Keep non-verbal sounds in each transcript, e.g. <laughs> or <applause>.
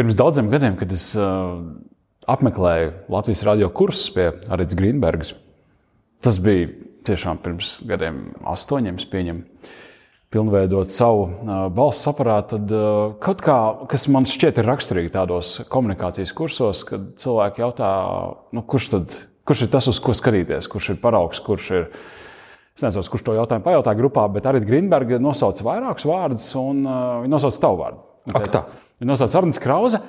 Pirms daudziem gadiem, kad es uh, apmeklēju Latvijas radio kursus pie Arītas Grīnbergas, tas bija tiešām pirms gadiem, astoņiem, pieņemam, pilnveidot savu uh, balss aparātu. Tad uh, kaut kā, kas man šķiet ir raksturīgi tādos komunikācijas kursos, kad cilvēki jautā, nu, kurš, tad, kurš ir tas, uz ko skatīties, kurš ir paraugs, kurš ir. Es nezinu, kurš to jautājumu pajautāja grupā, bet arī Grīnberga nosauca vairākus vārdus, un uh, viņa nosauca tavu vārdu. Ak, tā. Viņa nosauca Arnēs Krause.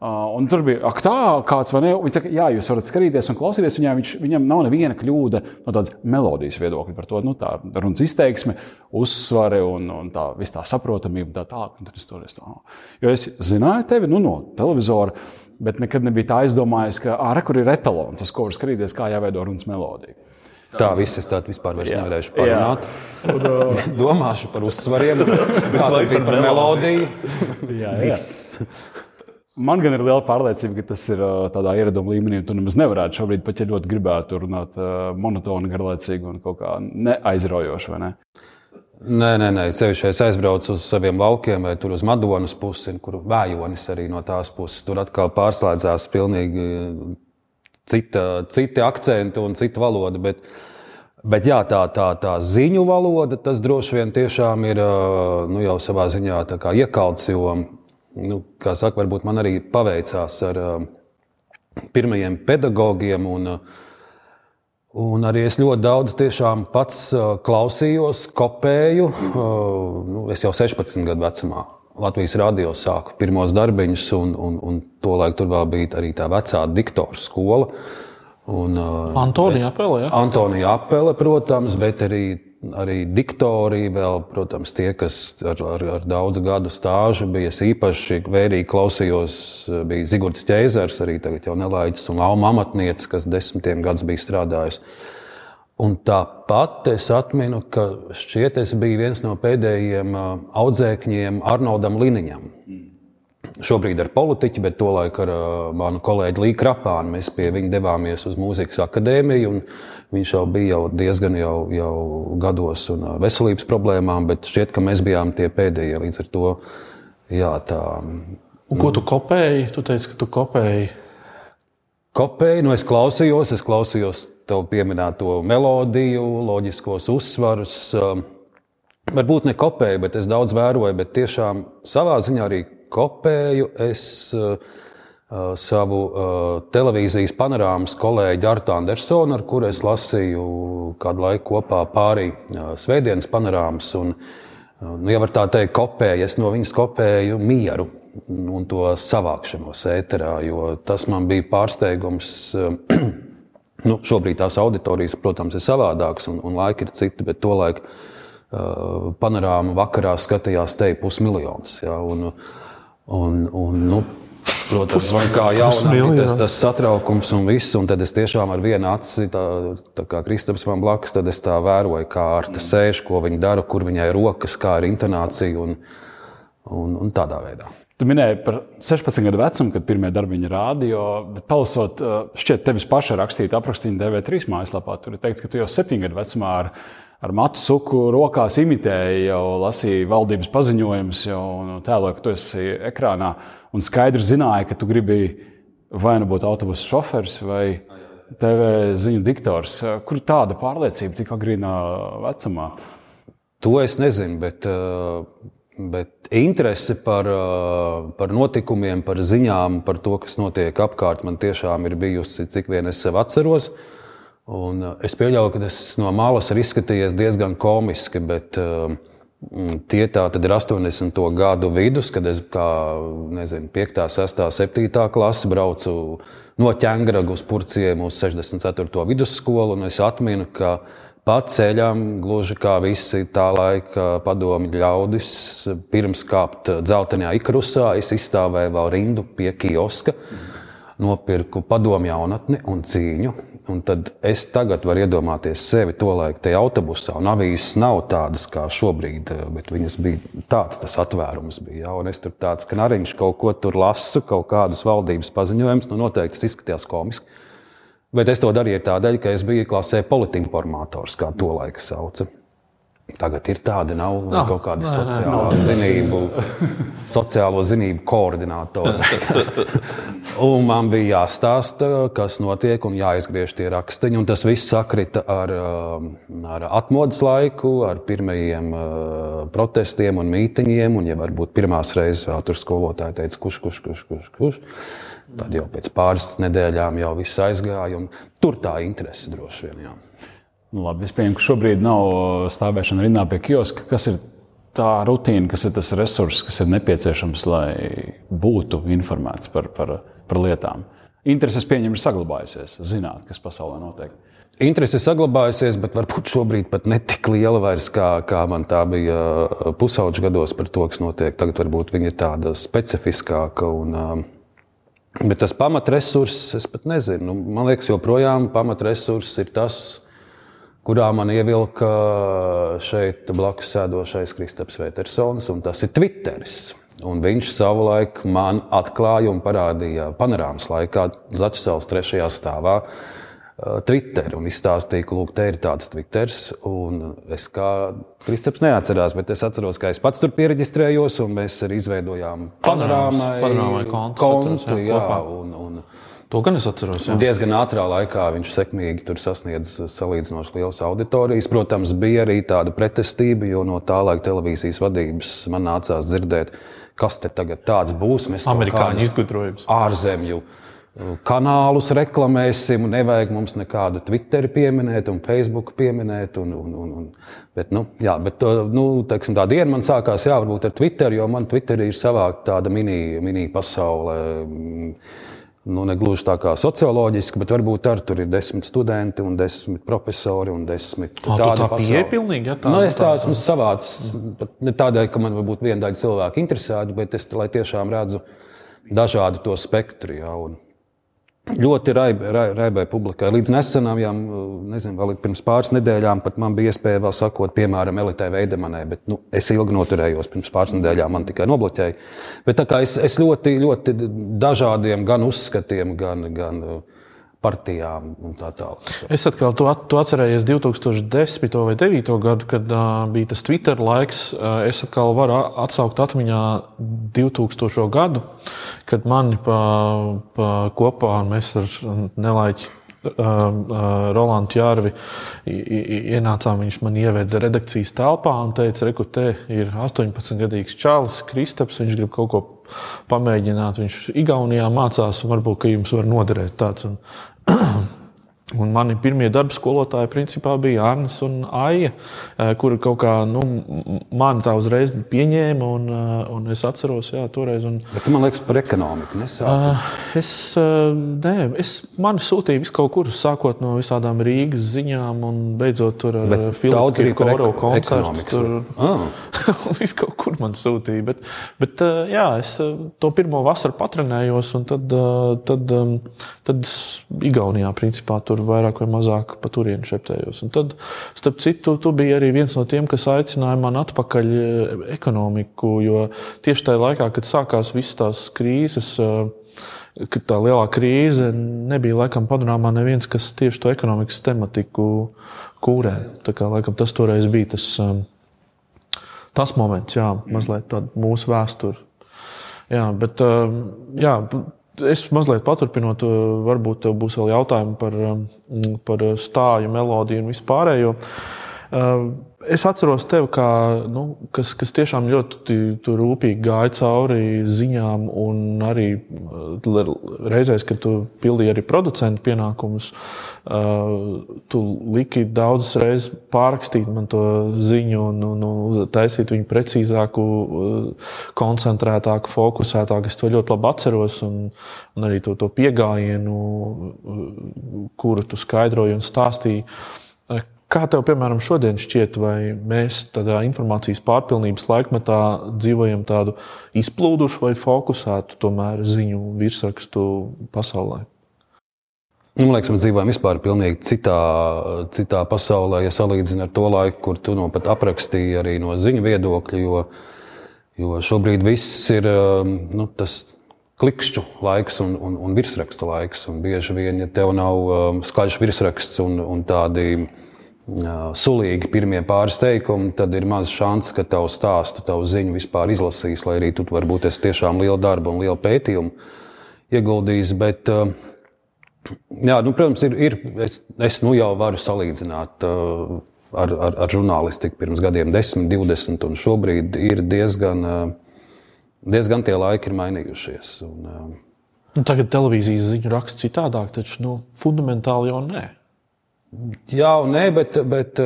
Un tur bija ak, tā, kāds vai ne. Viņš saka, jā, jūs varat skatīties un klausīties. Viņā, viņš, viņam nav neviena kļūda no tādas melodijas viedokļa par to, nu, tā runas izteiksme, uzsvare un, un tā, tā saprotamība. Tā, tā, un tad es to redzu. Jo es zināju tevi nu, no televizora, bet nekad nebija tā aizdomājies, ka ārā kur ir etalons, uz ko var skatīties, kā jāveido runas melodija. Tā viss es tādu vispār nevarēšu parunāt. Un, uh, <laughs> Domāšu par uzsvariem, kāda ir par melodiju. Jā, jā. Man gan ir liela pārliecība, ka tas ir uh, tādā ieraduma līmenī, un tu nemaz nevarētu šobrīd pat, ja ļoti gribētu runāt uh, monotoni, garlaicīgi un kaut kā neaizraujoši, ne? Nē, nē, nē. Sevišķi es aizbraucu uz saviem laukiem, vai tur uz Madonas pusi, kur vējonis arī no tās puses. Tur atkal pārslēdzās pilnīgi cita, citi akcenti un cita valoda. Bet, bet jā, tā, tā, tā ziņu valoda, tas droši vien tiešām ir nu, jau savā ziņā iekalts. Jo, nu, kā saka, varbūt man arī paveicās ar pirmajiem pedagogiem. Un, Un arī es ļoti daudz tiešām pats klausījos, kopēju. Nu, es jau 16 gadu vecumā Latvijas radio sāku pirmos darbiņus, un, un, un tolaik tur vēl bija arī tā vecā diktora skola. Un, uh, Antonija Apele, ja? Antonija Apele, protams, bet arī, arī diktori, vēl, protams, tie, kas ar, ar, ar daudzu gadu stāžu bija īpaši vērīgi klausījos, bija Zigorts Ķēzers, arī tagad jau nelaiķis, un Alma amatniece, kas desmitiem gadus bija strādājusi. Un tāpat es atminu, ka šķiet, es biju viens no pēdējiem audzēkņiem Arnoldam Liniņam. Šobrīd ar politiķi, bet tolaik ar manu kolēģi Līku Krapānu mēs pie viņa devāmies uz mūzikas akadēmiju. Viņš jau bija jau diezgan jau, jau gados un veselības problēmām, bet šķiet, ka mēs bijām tie pēdējie līdz ar to. Jā, tā. Un ko tu kopēji? Tu teici, ka tu kopēji. Kopēji, nu es klausījos, es klausījos tev pieminēto melodiju, loģiskos uzsvarus. Um, varbūt ne kopēju, bet es daudz vēroju, bet tiešām savā ziņā arī kopēju. Es uh, uh, savu uh, televīzijas panorāmas kolēģi Artu Andersonu, ar kuru es lasīju kādu laiku kopā pāri Svētdienas panorāmas. Un, nu, ja var tā teikt, kopēju, es no viņas kopēju mieru un to savākšanos ēterā, jo tas man bija pārsteigums. <clears throat> Nu, šobrīd tās auditorijas, protams, ir savādākas un, un laiki ir citi, bet tolaik uh, panorāma vakarā skatījās te pusmiljons. Ja, un, un, un, nu, Protams, man kā jaunam tas, tas satraukums un viss, un tad es tiešām ar vienu aci, tā, tā kā Kristaps man blakus, tad es tā vēroju, kā ar te sēž, ko viņa dara, kur viņai rokas, kā ir intonācija un, un, un tādā veidā. Tu minēji par 16 gadu vecumu, kad pirmie darbiņi rādio, bet palasot, šķiet, tevis paša rakstīta aprakstīta DV3 mājaslapā. Tur ir teikts, ka tu jau 7 gadu vecumā ar, ar matu suku rokās imitēji, jau lasīji valdības paziņojumus, jau tēloji, ka tu esi ekrānā un skaidri zināji, ka tu gribi vai nu būt autobusu šoferis vai TV ziņu diktors. Kur tāda pārliecība tik agrīnā vecumā? To es nezinu, bet. Uh Bet interese par, par notikumiem, par ziņām, par to, kas notiek apkārt, man tiešām ir bijusi, cik vien es sev atceros. Un es pieļauju, ka tas no malas ir izskatījies diezgan komiski, bet tie tā tad ir 80. gadu vidus, kad es kā nezinu, 5, 6, 7 klasi braucu no ķēngraga uz purciem uz 64. vidusskolu. Es atminu, ka pa ceļam, gluži kā visi tā laika padomju ļaudis, pirms kāpt dzeltenajā ikrusā, es izstāvēju vēl rindu pie kioska, nopirku padomju jaunatni un cīņu. Un tad es tagad varu iedomāties sevi to laiku tajā autobusā. Un avīzes nav tādas kā šobrīd, bet viņas bija tāds tas atvērums. Bija, ja? Un es tur tāds kanariņš kaut ko tur lasu, kaut kādus valdības paziņojumus. Nu, noteikti tas izskatījās komiski. Bet es to darīju tādēļ, ka es biju klasē politinformators, kā to laika sauca. Tagad ir tāda, nav, nav Nav. kaut kāda Nē, nē, sociālā zinību, sociālo zinību koordinātori. <laughs> un man bija jāstāsta, kas notiek, un jāizgriež tie rakstiņi. Tas viss sakrita ar, um, ar atmodas laiku, ar pirmajiem uh, protestiem un mītiņiem. Un, ja varbūt pirmās reizes tur skolotāji teica, kurš, kurš, kurš, kurš, kurš. Tad jau pēc pāris nedēļām jau viss aizgāja. un Tur tā interese droši vien. Jā. Nu, labi, es pieņemu, ka šobrīd nav stāvēšana rindā pie kioska. Kas ir tā rutīna, kas ir tas resurss, kas ir nepieciešams, lai būtu informēts par, par, par lietām? Intereses pieņem ir saglabājusies, zināt, kas pasaulē notiek. Interese saglabājusies, bet varbūt šobrīd pat ne tik liela vairs, kā, kā man tā bija uh, pusauģa gados par to, kas notiek. Tagad varbūt viņa ir tāda specifiskāka. Un, um, bet tas pamatresurss, es pat nezinu. Nu, man liekas, joprojām pamatresurss ir tas, kurā man ievilka šeit blakus sēdošais Kristaps Vetersons, un tas ir Twitteris. Un viņš savulaik man atklāja un parādīja panorāmas laikā, Zaķisēlas trešajā stāvā, uh, Twitter un izstāstīja, ka lūk, te ir tāds Twitter. Es kā Kristaps neatcerās, bet es atceros, ka es pats tur pieregistrējos un mēs arī izveidojām Panorāmas- panorāmai panorāmai kontu, kontu jā, jā, un, un, To gan es atceros. Jā. Un diezgan ātrā laikā viņš sekmīgi sasniedz salīdzinoši lielas auditorijas. Protams, bija arī tāda pretestība, jo no tā laika televīzijas vadības man nācās dzirdēt, kas te tagad tāds būs. Mēs Amerikāņu izgudrojums. ārzemju uh, kanālus reklamēsim, nevajag mums nekādu Twitter pieminēt un Facebook pieminēt. Un, un, un, un. Bet, nu, jā, bet uh, nu, teiksim, tā diena man sākās jā, varbūt ar Twitter, jo man Twitter ir savākta tāda mini, mini pasaule. Nu, ne gluži tā kā socioloģiski, bet varbūt ar tur ir desmit studenti, un desmit profesori un desmit tu tādi tā pieeja pilnīgi, ja, tā- nu, es tā tā- esmu savāds. pat Ne tādēļ, ka man varbūt viena daļa cilvēku interesētu, bet es lai tiešām redzu dažādu to spektru. Jā, un ļoti raibai rai, raibai publikai. Līdz nesenām, nezinu, vēl pirms pāris nedēļām, pat man bija iespēja vēl sakot, piemēram, Elitei Veidemanai, bet nu, es ilgi noturējos. Pirms pāris nedēļām man tikai nobloķēja. Bet tā kā es, es ļoti, ļoti dažādiem gan uzskatiem, gan, gan uh, partijām un tā tālāk. Es atkal to, at- to atcerējos 2010. vai 2009. gadu, kad uh, bija tas Twitter laiks. Uh, es atkal varu atsaukt atmiņā 2000. gadu, kad mani pa, pa kopā mēs ar Nelaiķi. Uh, uh, Rolandu Čārvi i- i- ienācām. Viņš man ieveda redakcijas telpā un teica, te ir 18-gadīgs čalis, Kristaps. Viņš grib kaut ko pamēģināt. Viņš Igaunijā mācās, un varbūt ka jums var noderēt tāds. Un, <clears throat> Un mani pirmie darba skolotāji principā bija Arnēs un Aija, eh, kuri kaut kā nu, mani tā uzreiz pieņēma. Un, eh, un es atceros, jā, toreiz. Un, Bet tu, man liekas, par ekonomiku nesāp. Uh, es, nē, es mani sūtīju vis kaut kur, sākot no visām Rīgas ziņām, un beidzot tur ar Filipu ek- koncertu. Tur Ah. <laughs> viss kaut kur man sūtīja. Bet, bet jā, es to pirmo vasaru patrenējos, un tad, tad, tad es Igaunijā principā tur vairāk vai mazāk pa turieni šeptējos. Un tad, starp citu, tu biji arī viens no tiem, kas aicināja man atpakaļ eh, ekonomiku, jo tieši tajā laikā, kad sākās visas tās krīzes, uh, kad tā lielā krīze nebija laikam panorāmā neviens, kas tieši to ekonomikas tematiku kūrē. Tā kā laikam tas toreiz bija tas, um, tas moments, jā, mazliet tāda mūsu vēsture. Jā, bet jā, es mazliet paturpinot, uh, varbūt tev būs vēl jautājumi par, um, par stāju, melodiju un vispārējo. Es atceros tevi, kā, nu, kas, kas tiešām ļoti rūpīgi gāja cauri ziņām, un arī uh, reizēs, kad tu pildīji arī producentu pienākumus, uh, tu liki daudzas reizes pārrakstīt man to ziņu, un, un, un taisīt viņu precīzāku, uh, koncentrētāku, fokusētāku. Es to ļoti labi atceros, un, un arī to, to piegājienu, kuru tu skaidroji un stāstīji. Kā tev, piemēram, šodien šķiet, vai mēs tādā informācijas pārpilnības laikmetā dzīvojam tādu izplūdušu vai fokusētu tomēr ziņu virsrakstu pasaulē? Nu, man liekas, mēs dzīvojam vispār pilnīgi citā, citā pasaulē, ja salīdzinām ar to laiku, kur tu no pat aprakstīji arī no ziņu viedokļa. Jo, jo šobrīd viss ir um, nu, tas klikšķu laiks un, un, un virsraksta laiks. Un bieži vien, ja tev nav um, skaļš virsraksts un, un tādi sulīgi pirmie pāris teikumi, tad ir maz šans, ka tavu stāstu, tavu ziņu vispār izlasīs, lai arī tu varbūt esi tiešām lielu darbu un lielu pētījumu ieguldījis. Bet, jā, nu, protams, ir, ir, es, es nu jau varu salīdzināt ar, ar, ar žurnālistiku pirms gadiem, 10, 20, un šobrīd ir diezgan, diezgan tie laiki ir mainījušies. Un, nu, tagad televīzijas ziņu raksta citādāk, taču nu, fundamentāli jau nē. Jā, un nē, bet, bet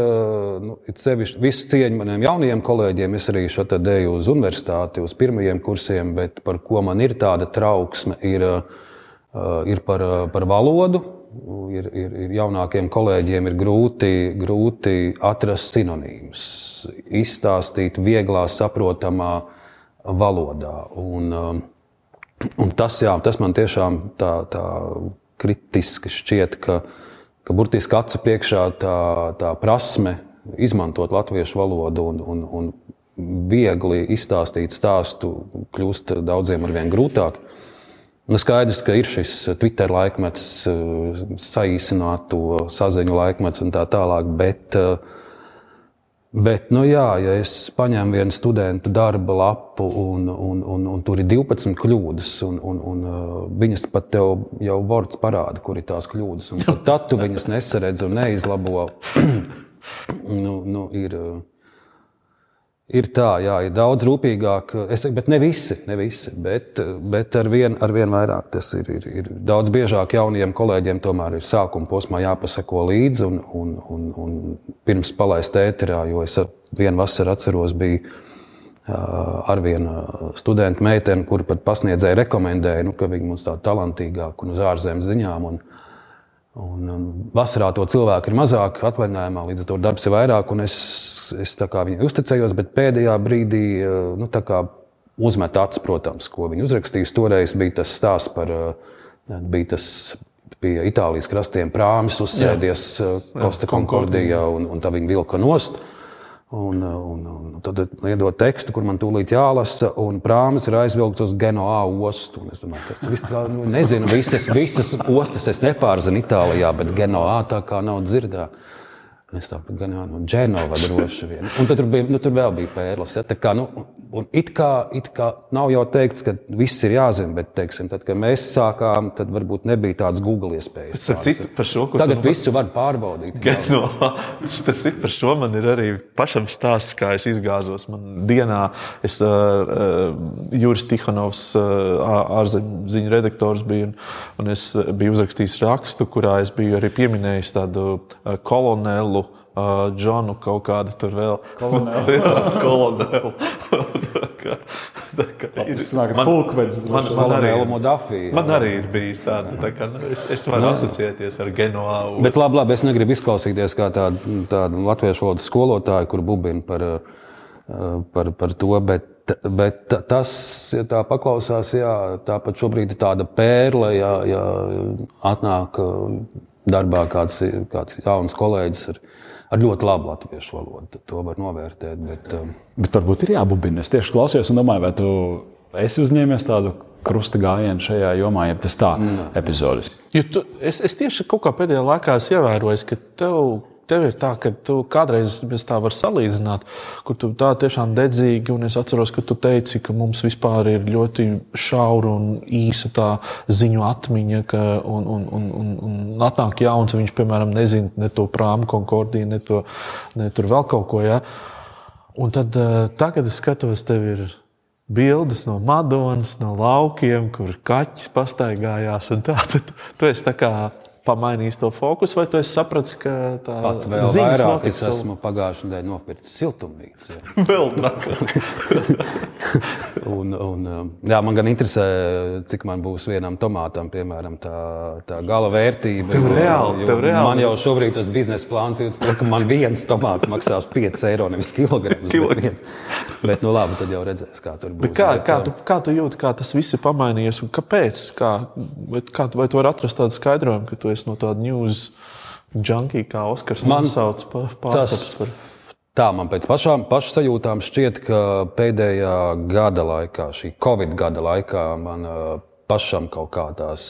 nu, sevišķi visu cieņu maniem jaunajiem kolēģiem. Es arī šeit eju uz universitāti, uz pirmajiem kursiem, bet par ko man ir tāda trauksme, ir, ir par, par valodu. Ir, ir, ir jaunākiem kolēģiem ir grūti, grūti atrast sinonīmus, izstāstīt vieglā, saprotamā valodā. Un, un tas, jā, tas man tiešām tā, tā kritiski šķiet, ka, uh, ka burtiski acu priekšā tā, tā prasme izmantot latviešu valodu un, un, un viegli izstāstīt stāstu kļūst daudziem arvien grūtāk. Nu, skaidrs, ka ir šis Twitter laikmets, saīsināto saziņu laikmets un tā tālāk, bet uh, Bet, nu, jā, ja es paņēmu vienu studentu darba lapu un, un, un, un tur ir 12 kļūdas, un, un, un uh, viņas pat tev jau vārds parāda, kur ir tās kļūdas, un tad tu viņas nesaredz un neizlabo, <clears throat> nu, nu, ir. Uh, Ir tā, jā, ir daudz rūpīgāk, es, bet ne visi, ne visi bet, bet ar vien, ar vien vairāk tas ir, ir, ir. Daudz biežāk jauniem kolēģiem tomēr ir sākuma posmā jāpasako līdzi un, un, un, un pirms palaist ēterā, jo es vienu vasaru atceros, bija ar vienu studentu meiteni, kur pat pasniedzēja rekomendēja, nu, ka viņa mums tāda talantīgāka un uz ārzemes ziņām. Un, Un, un vasarā to cilvēku ir mazāk, atvaļinājumā līdz ar to darbs ir vairāk. Es, es viņai uzticējos, bet pēdējā brīdī eh, nu, uzmet acis, protams, ko viņa uzrakstījis. Toreiz bija tas stāsts par eh, bija tas, pie Itālijas krastiem prāmis uzsēdies eh, Costa Concordijā un, un tā viņa vilka nost. Un, un, un tad iedod tekstu, kur man tūlīt jālasa, un prāmis ir aizvilkts uz Genoā ostu. Un es domāju, ka tas kā, nu, nezinu, visas, visas ostas es nepārzinu Itālijā, bet Genoā tā kā nav dzirdēta. Es tāpat gan jau no Dženova droši vien. Un tad tur, bija, nu, tur vēl bija pērles. Ja? Tā kā, nu, Un it kā, it kā nav jau teikts, ka viss ir jāzina, bet, teiksim, tad, kad mēs sākām, tad varbūt nebija tādas Google iespējas. Citu, šo, Tagad nu, visu var pārbaudīt. No, starp citu, par šo man ir arī pašam stāsts, kā es izgāzos. Man dienā es, uh, Juris Tihanovs, uh, ārzemziņu redaktors, biju, un, un es biju uzrakstījis rakstu, kurā es biju arī pieminējis tādu kolonelu. Uh, Džonu kaut kādu tur vēl. Kolonēlu. <laughs> kolonēlu. <laughs> tas ir pulkvedis. Man, man, man, arī, Modafī, man arī ir bijis tāda. Tā kā, nu, es, es varu no. Asociēties ar Genoā. Bet labi, labi, es negribu izklausīties kā tāda, tāda latviešu valodas skolotāja, kur bubina par, par, par to. Bet, Bet tas, ja tā paklausās, jā, tāpat šobrīd ir tāda pērle, ja, ja atnāk darbā kāds, kāds jauns kolēģis ar, ar ļoti labu latviešu valodu. To var novērtēt. Bet, um... bet varbūt ir jābubina. Es tieši klausījos un domāju, vai tu esi uzņēmies tādu krusta gājienu šajā jomā, ja tas tā mm. epizodis. Ja tu, es, es tieši kaut kā pēdējā laikā esmu ievērojis, ka tev tev ir tā, ka tu kādreiz mēs tā varam salīdzināt, kur tu tā tiešām dedzīgi, un es atceros, ka tu teici, ka mums vispār ir ļoti šaura un īsa tā ziņu atmiņa, ka, un, un, un, un, un atnāk jauns, viņš, piemēram, nezina ne to prāmu konkordiju, ne, to, ne tur vēl kaut ko. Ja? Un tad uh, tagad es skatos, tev ir bildes no Madonas, no laukiem, kur kaķis pastaigājās. Tad, tu esi tā kā pamainījis to fokusu, vai tu saprati, ka tā Pat vēl vairāk es esmu pagājušajā nedēļā nopircis siltumnīcu. <laughs> vēl trakāk. <laughs> un, un, um, jā, man gan interesē, cik man būs vienam tomātam, piemēram, tā, tā gala vērtība. Tev reāli, tev reāli. Man jau šobrīd tas biznesa plāns ir ka man viens tomāts maksās 5 eiro, nevis kilograms. bet, bet, nu labi, tad jau redzēs, kā tur būs. Bet kā, bet, kā, tu, kā tu jūti, kā tas viss ir pamainījies un kāpēc? Kā, kā tu, vai tu vari atrast tādu skaidrojumu, ka tu esi no tāda news junkie, kā Oskars man sauc pārstāvis par. Tā man pēc pašām sajūtām šķiet, ka pēdējā gada laikā, šī Covid gada laikā, man pašam kaut kā tās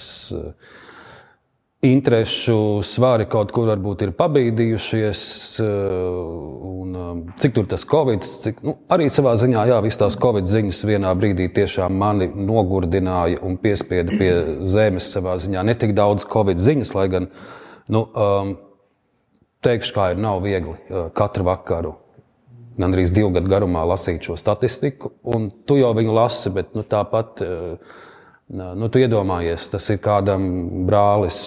interešu svari kaut kur varbūt ir pabīdījušies. Un, cik tur tas covid, cik, nu, arī savā ziņā, jā, visas tās covid ziņas vienā brīdī tiešām mani nogurdināja un piespieda pie <clears throat> zemes savā ziņā. Ne tik daudz covid ziņas, lai gan, nu, um, teikšu, kā ir, nav viegli katru vakaru. Gan arī divu gadu garumā lasīt šo statistiku, un tu jau viņu lasi, bet nu, tāpat uh, Nu, tu iedomājies, tas ir kādam brālis,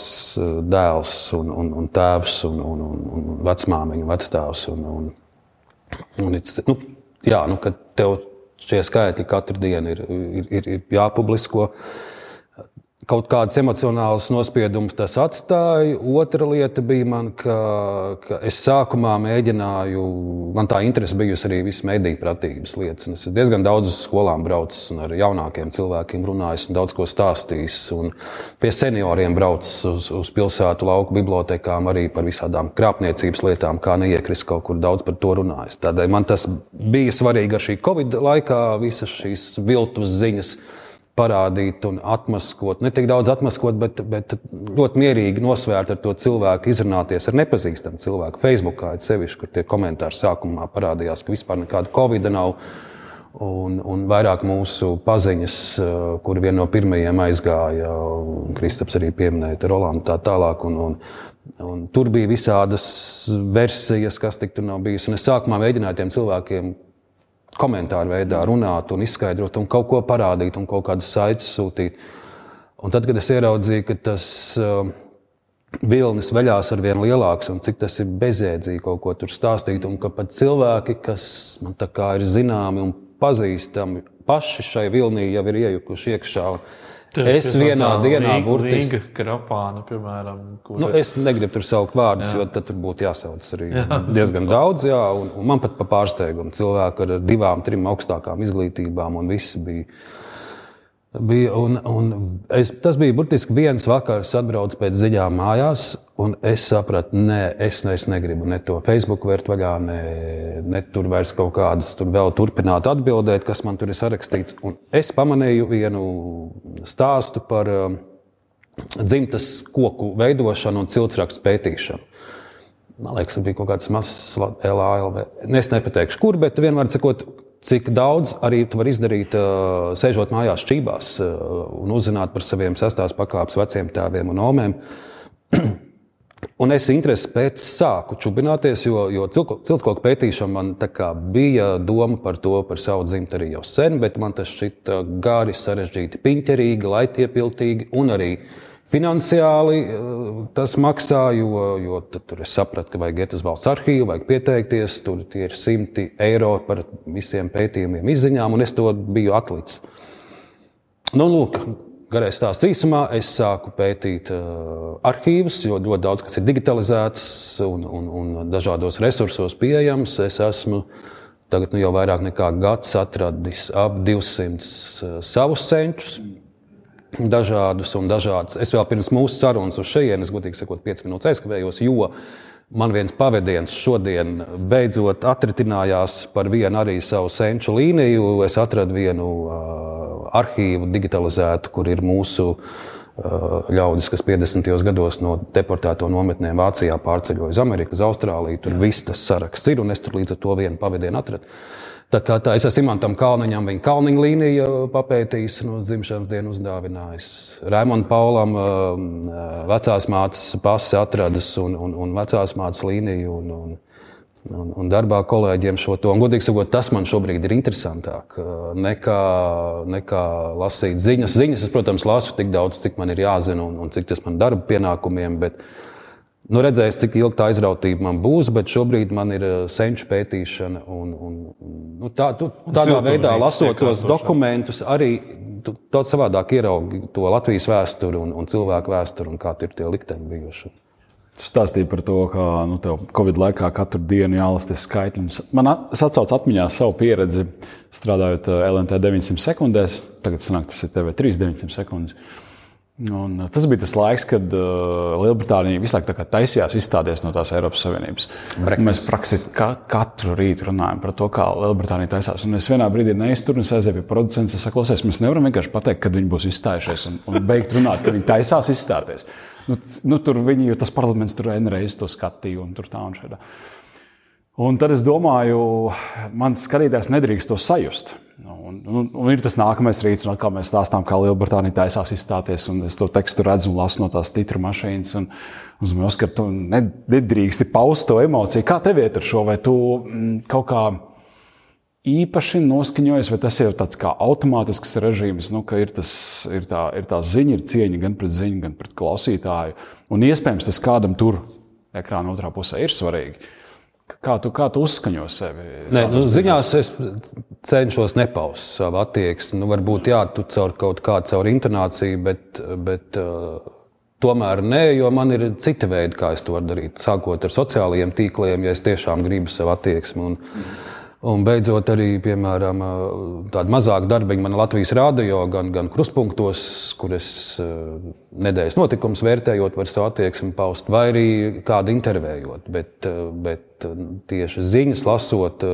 dēls, un, un, un tēvs, un, un, un, un vecmāmiņa, vecstāvs. Un, un, un, nu, jā, nu, kad tev šie skaitļi katru dienu ir, ir, ir, ir jāpublisko, uh, Kaut kādas emocionālas nospiedumus tas atstāja. Otra lieta bija, man, ka, ka es sākumā mēģināju, man tā interese bijusi arī visas mediju pratības lietas. Es diezgan daudz uz skolām braucu un ar jaunākiem cilvēkiem runājis un daudz ko stāstījis. Un pie senioriem braucu uz, uz pilsētu lauku bibliotekām arī par visādām krāpniecības lietām, kā neiekrist kaut kur daudz par to runājis. Tādēļ man tas bija svarīgi ar šī Covid laikā, visas šīs viltus ziņas parādīt un atmaskot. Ne tik daudz atmaskot, bet, bet ļoti mierīgi nosvērt ar to cilvēku, izrunāties ar nepazīstamu cilvēku. Facebookā ir sevišķi, kur tie komentāri sākumā parādījās, ka vispār nekāda covid nav. Un, un vairāk mūsu paziņas, eh, kur viena no pirmajiem aizgāja, Kristaps arī pieminēja, Rolandu tā tālāk. Un, un, un tur bija visādas versijas, kas tik tur nav bijis. Un es sākumā mēģināju tiem cilvēkiem komentāru veidā runāt un izskaidrot, un kaut ko parādīt, un kaut kādas saites sūtīt. Un tad, kad es ieraudzīju, ka tas uh, vilnis veļās ar vien lielāks, un cik tas ir bezjēdzīgi kaut ko tur stāstīt, un ka pat cilvēki, kas man tā kā ir zināmi un pazīstami, paši šai vilnī jau ir iejukuši iekšā. Un, Es vienā dienā burtiski. Krapāna, piemēram. Kur... Nu, es negribu tur saukt vārdus, jo tad tur būtu jāsauc arī jā, <laughs> diezgan daudz. Jā, un, un man pat pa pārsteigumu cilvēku ar divām, trim augstākām izglītībām un visi bija Bija, un, un es, tas bija burtiski viens vakars, atbraucu pēc ziņām mājās, un es sapratu, nē, es vairs negribu ne to Facebook vērt vaļā, ne, ne tur vairs kaut kādas tur vēl turpināt atbildēt, kas man tur ir sarakstīts. Un es pamanīju vienu stāstu par um, dzimtas koku veidošanu un ciltsrakstu pētīšanu. Man liekas, tas bija kaut kāds mazs LALV. Es nepateikšu, kur, bet vienmēr sakot, cik daudz arī tu vari izdarīt, sēžot mājās čībās un uzzināt par saviem sestās pakāpes veciem tēviem un omēm. <clears throat> Un es interesi pēc sāku čubināties, jo, jo ciltskoku pētīšana man bija doma par to, par savu dzimtu arī jau sen, bet man tas šķita gari, sarežģīti, piņķerīgi, laitiepiltīgi un arī uh, Finansiāli eh, tas maksā, jo, jo tur es sapratu, ka vajag iet uz valsts arhīvu, vajag pieteikties. Tur ir simti eiro par visiem pētījumiem, izziņām, un es to biju atlicis. Nu, lūk, garais stāsts īsumā. Es sāku pētīt uh, arhīvus, jo ļoti daudz kas ir digitalizēts un, un, un dažādos resursos pieejams. Es esmu tagad nu, jau vairāk nekā gads atradis ap 200 uh, savus senčus dažādus un dažādus. Es vēl pirms mūsu sarunas uz šejienes, godīgi sakot, 5 minūtes aizkavējos, jo man viens pavadiens šodien beidzot atritinājās par vienu arī savu senču līniju. Es atradu vienu uh, arhīvu digitalizētu, kur ir mūsu uh, ļaudis, kas 50. gados no deportēto nometnēm Vācijā pārceļoja uz Ameriku, uz Austrāliju. Tur viss tas saraksts ir, un es tur līdz ar to vienu pavadienu atradu. Tā kā tā es esmu Imantam Kalniņam, viņa kalniņa līniju papētījis, no dzimšanas dienas uzdāvinājis. Raimonda Paulam vecās mātes pasi atradas un, un, un vecās mātes līniju. Un, un, un, un darbā kolēģiem šo to. Un, godīgi sakot, tas man šobrīd ir interesantāk nekā, nekā lasīt ziņas. Ziņas es, protams, lasu tik daudz, cik man ir jāzina un, un cik tas man darba pienākumiem. Bet, Nu, redzēs, cik ilgi tā izrautība man būs, bet šobrīd man ir eh, senču pētīšana. Un, un, nu, tā, tu, tādā veidā, lasot tos dokumentus, arī daudz savādāk ieraugi to Latvijas vēsturi un, un cilvēku vēsturi un kā tur tie likteņi bijuši. Tu stāstīji par to, ka nu, tev Covid laikā katru dienu jālasa tie skaitļi. Man atcauc atmiņā savu pieredzi strādājot eh, LNT 900 sekundēs. Tagad sanāk, tas ir TV3 900 sekundes. Un uh, tas bija tas laiks, kad uh, Lielbritānija visu laiku taisījās izstāties no tās Eiropas Savienības. Brexit. Mēs praktiski ka, katru rītu runājam par to, kā Lielbritānija taisās. Un es vienā brīdī neizturu un aizēju pie producenta. Es saku, klausies, mēs nevaram vienkārši pateikt, kad viņi būs izstājušies un, un beigt runāt, ka viņi taisās izstāties. nu, nu, tur viņi, tas parlaments tur vienreiz to skatīja un tur tā un šādā. Un tad es domāju, mans skatītājs nedrīkst to sajust. Un, un, un ir tas nākamais rīts, un atkal mēs stāstām, kā Lielbritānija taisās izstāties. Es to tekstu redzu un lasu no tās titru mašīnas. Un, un es domāju, ka tu nedrīksti paust to emociju. Kā tev iet ar šo? Vai tu mm, kaut kā īpaši noskaņojies, vai tas ir tāds kā automātisks režīms, nu, ka ir, tas, ir, tā, ir tā ziņa, ir cieņa gan pret ziņu, gan pret klausītāju. Un iespējams tas kādam tur ekrāna otrā pusē ir svarīgi. Kā tu, kā tu uzskaņo sevi? Nē, nu, ziņās es cenšos nepaust savu attieksmi. Nu, varbūt jā, tu caur kaut kādu caur intonāciju, bet, bet uh, tomēr nē, jo man ir cita veida, kā es to varu darīt. Sākot ar sociālajiem tīkliem, ja es tiešām gribu savu attieksmi. Un, mm. Un beidzot, arī piemēram, tāda mazāka darbiņa man Latvijas rādio, gan, gan krustpunktos, kur es nedēļas notikums vērtējot, var savu attieksmi paust, vai arī kādu intervējot. Bet, bet tieši ziņas lasot,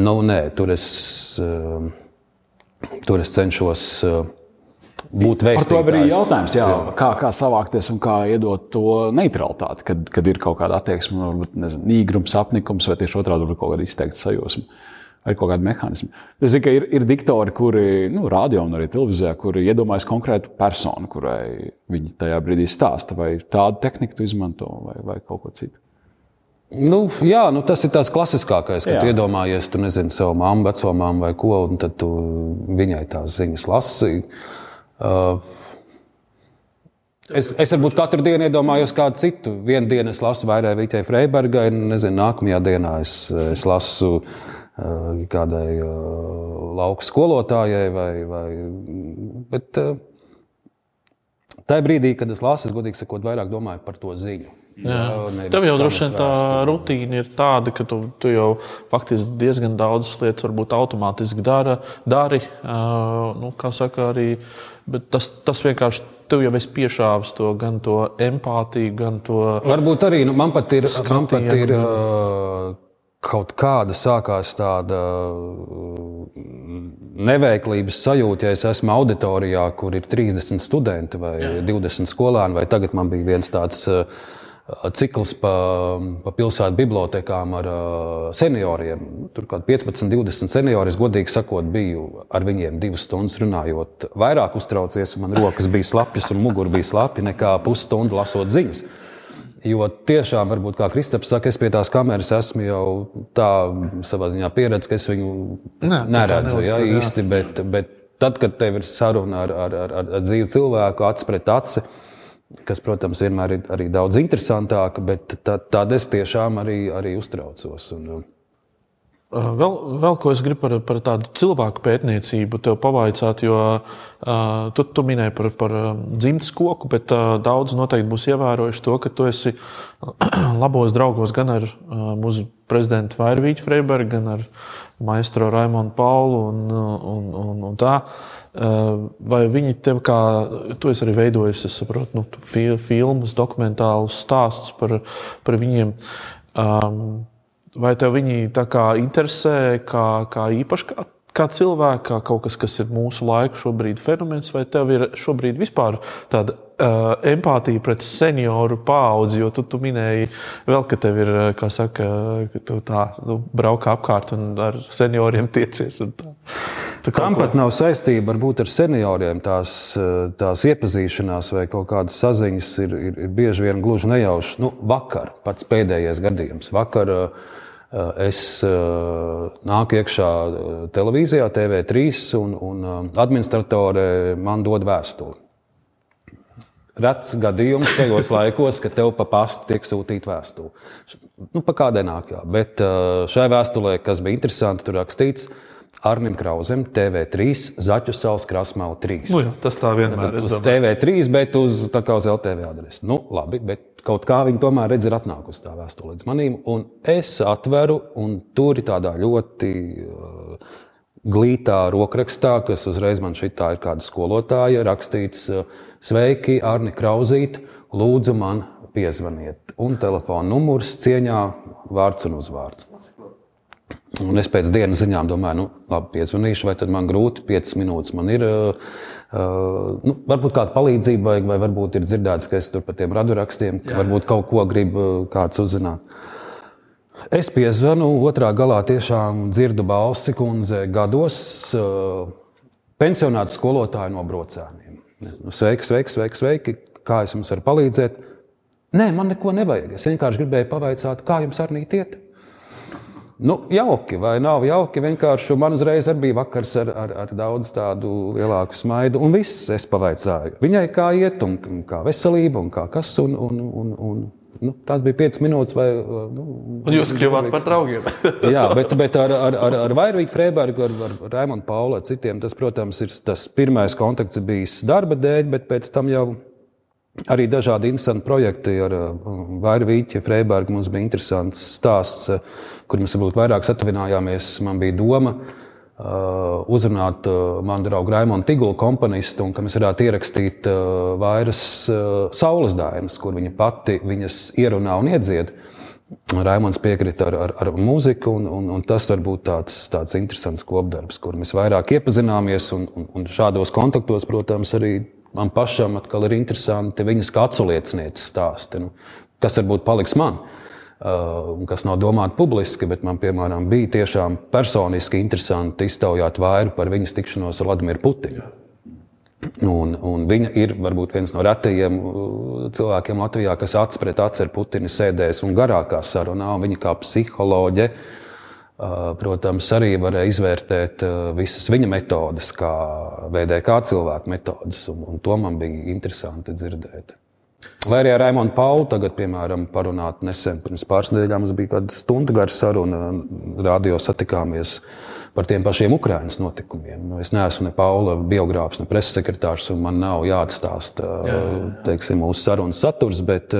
nu, nē, tur es, tur es cenšos būt vēstījis. Par to arī jautājums, jā, jā. Kā, kā savākties un kā iedot to neutralitāti, kad, kad ir kaut kāda attieksme, varbūt nezinu, nīgrums, apnikums vai tieši otrādi - kaut kāda izteikta sajūsma. Vai kaut kāda mehānisma. Es zinu, ka ir, ir diktori, kuri, nu, radio un arī televīzijā, kuri iedomājas konkrētu personu, kurai viņi tajā brīdī stāsta, vai tādu tehniku izmanto, vai, vai kaut ko citu. Nu, jā, nu, tas ir tas klasiskākais, kad iedomājies, tu nezini savu māmu, veco māmu vai ko, un tad tu viņai tās ziņas lasīji. Uh, es, es varbūt katru dienu iedomājos kādu citu. Vienu dienu es lasu vairāk Vitē Freibergai, nezinu, nākamajā dienā es, es lasu uh, kādai uh, lauku skolotājai. Vai, vai, bet uh, tajā brīdī, kad es lasu, es godīgi sakot, vairāk domāju par to ziņu. Jā, Tev jau droši vien tā rutīna ir tāda, ka tu, tu jau faktiski diezgan daudzas lietas varbūt automātiski dara, dari. Uh, nu, kā saka, arī tas, tas vienkārši tev jau esi piešāvis to gan to empātiju, gan to. Varbūt arī nu, man pat ir. Man pat ir uh, kaut kāda sākās tāda neveiklības sajūta, ja es esmu auditorijā, kur ir 30 studenti vai Jā. 20 skolēni, vai tagad man bija viens tāds uh, cikls pa, pa pilsētu bibliotekām ar senioriem. Tur kaut kādi 15, 20 seniori, es godīgi sakot, biju ar viņiem divas stundas runājot. Vairāk uztraucies, man rokas bija slapjas un mugura bija slapja nekā pusstundu lasot ziņas. Jo tiešām, varbūt, kā Kristaps saka, es pie tās kameras esmu jau tā savā ziņā pieredzējis, ka es viņu Nē, neredzu ja, īsti. Bet, bet tad, kad tev ir saruna ar, ar, ar, ar dzīvu cilvēku, acis pret aci, kas, protams, vienmēr ir arī daudz interesantāka, bet tad, tad es tiešām arī, arī uztraucos. Un, Vēl, vēl ko es gribu par, par tādu cilvēku pētniecību te pavaicāt, jo uh, tu, tu minēji par, par dzimtes koku, bet uh, daudz noteikti būs ievērojuši to, ka tu esi <clears throat> labos draugos gan ar uh, mūsu prezidentu Vairvīķu Freibergu, gan ar maestro Raimonu Paulu un, un, un, un tā. Uh, Vai viņi tev kā, tu esi arī veidojis, es saprotu, nu, filmas, dokumentālus stāstus par, par viņiem. Vai tev viņi tā kā interesē kā, kā īpaši kā, kā cilvēki, kā kaut kas, kas ir mūsu laika šobrīd fenomens, vai tev ir šobrīd vispār tāda uh, empātija pret senioru paudzi, jo tu, tu minēji vēl, ka tev ir, kā saka, ka tu tā nu, braukā apkārt un ar senioriem tiecies. Tam pat nav saistība varbūt ar senioriem. Tās, eh, tās iepazīšanās vai kaut kādas saziņas ir, ir, ir bieži vien gluži nejaušas. Nu, vakar, pats pēdējais gadījums. Vakar eh, es eh, nāku iekšā televīzijā, TV3, un, un administratore man dod vēstuli. Rets gadījums šajos <laughs> laikos, kad tev pa pastu tiek sūtīta vēstule. Nu, pa kādai nāk, jā. Bet šai vēstulē, kas bija interesanti, tur rakstīts, ka Arnim Krausam, TV3, Zaķu salas krāsmāla 3. Nu, jā, tas tā vienmēr ir. Uz TV3, bet uz, uz LTV adresi. Nu, labi, bet kaut kā viņi tomēr redz, ir atnākusi tā vēstule līdz manim. Un es atveru, un tur ir tādā ļoti uh, glītā rokrakstā, kas uzreiz man šī tā ir kāda skolotāja, rakstīts: uh, Sveiki, Arni Krauzīt, lūdzu man piezvaniet. Un telefona numurs cieņā, vārds un uzvārds. Un es pēc dienas ziņām domāju, nu, labi, piezvanīšu, vai tad man grūti, 5 minūtes man ir. Uh, nu, varbūt kāda palīdzība, vai, vai varbūt ir dzirdēts, ka es tur par tiem radurakstiem, ka varbūt kaut ko grib kāds uzzināt. Es piezvanu, otrā galā tiešām dzirdu balsi kundze gados, uh, pensionāta skolotāja no brocēniem. Nu, sveiki, sveiki, sveiki, sveiki, kā es jums varu palīdzēt? Nē, man neko nevajag. Es vienkārši gribēju pavaicāt, kā jums ar nīti iet. Nu, jauki vai nav jauki. Vienkārši man uzreiz bija vakars ar, ar, ar daudz tādu lielāku smaidu. Un viss es pavaicāju. Viņai kā iet, un kā veselība, un kā kas. Un, un, un, un, nu, tās bija piecas minūtes. Vai, nu, un jūs kļuvāt par draugiem. <laughs> jā, bet, bet ar, ar, ar, ar Vairvīgu Freibergu, ar, ar Raimonu Paulu, citiem tas, protams, ir tas pirmais kontakts bijis darba dēļ, bet pēc tam jau arī dažādi interesanti projekti ar Vairvīgu Freibergu. Mums bija interesants stāsts kur mēs varbūt vairāk satuvinājāmies. Man bija doma uh, uzrunāt uh, manu draugu Raimonu Tigulu, komponistu, un ka mēs varētu ierakstīt uh, vairas saules dainas, kur viņa pati viņas ierunā un iedzied. Raimons piekrita ar, ar, ar mūziku, un, un, un tas var būt tāds, tāds interesants kopdarbs, kur mēs vairāk iepazināmies. Un, un, un šādos kontaktos, protams, arī man pašam ir interesanti viņas kā aculiecinieces stāsti, nu, kas varbūt paliks man. Kas nav domāti publiski, bet man, piemēram, bija tiešām personiski interesanti iztaujāt vairu par viņas tikšanos ar Vladimiru Putinu. Un, un viņa ir varbūt viens no retajiem cilvēkiem Latvijā, kas acis pret aci ar Putinu sēdēs un garākā sarunā. Un viņa kā psiholoģe, protams, arī varēja izvērtēt visas viņa metodes, kā VDK cilvēku metodes. Un, un to man bija interesanti dzirdēt. Vai arī ar Raimonu Pauli tagad, piemēram, parunāt nesen, pirms pāris nedēļām mums bija kāda stunda gara saruna, radio satikāmies par tiem pašiem Ukraiņas notikumiem. Nu, es neesmu ne Paula biogrāfs, ne preses sekretārs, un man nav jāatstāsta jā, jā. Teiksim, mūsu sarunas saturs. Bet,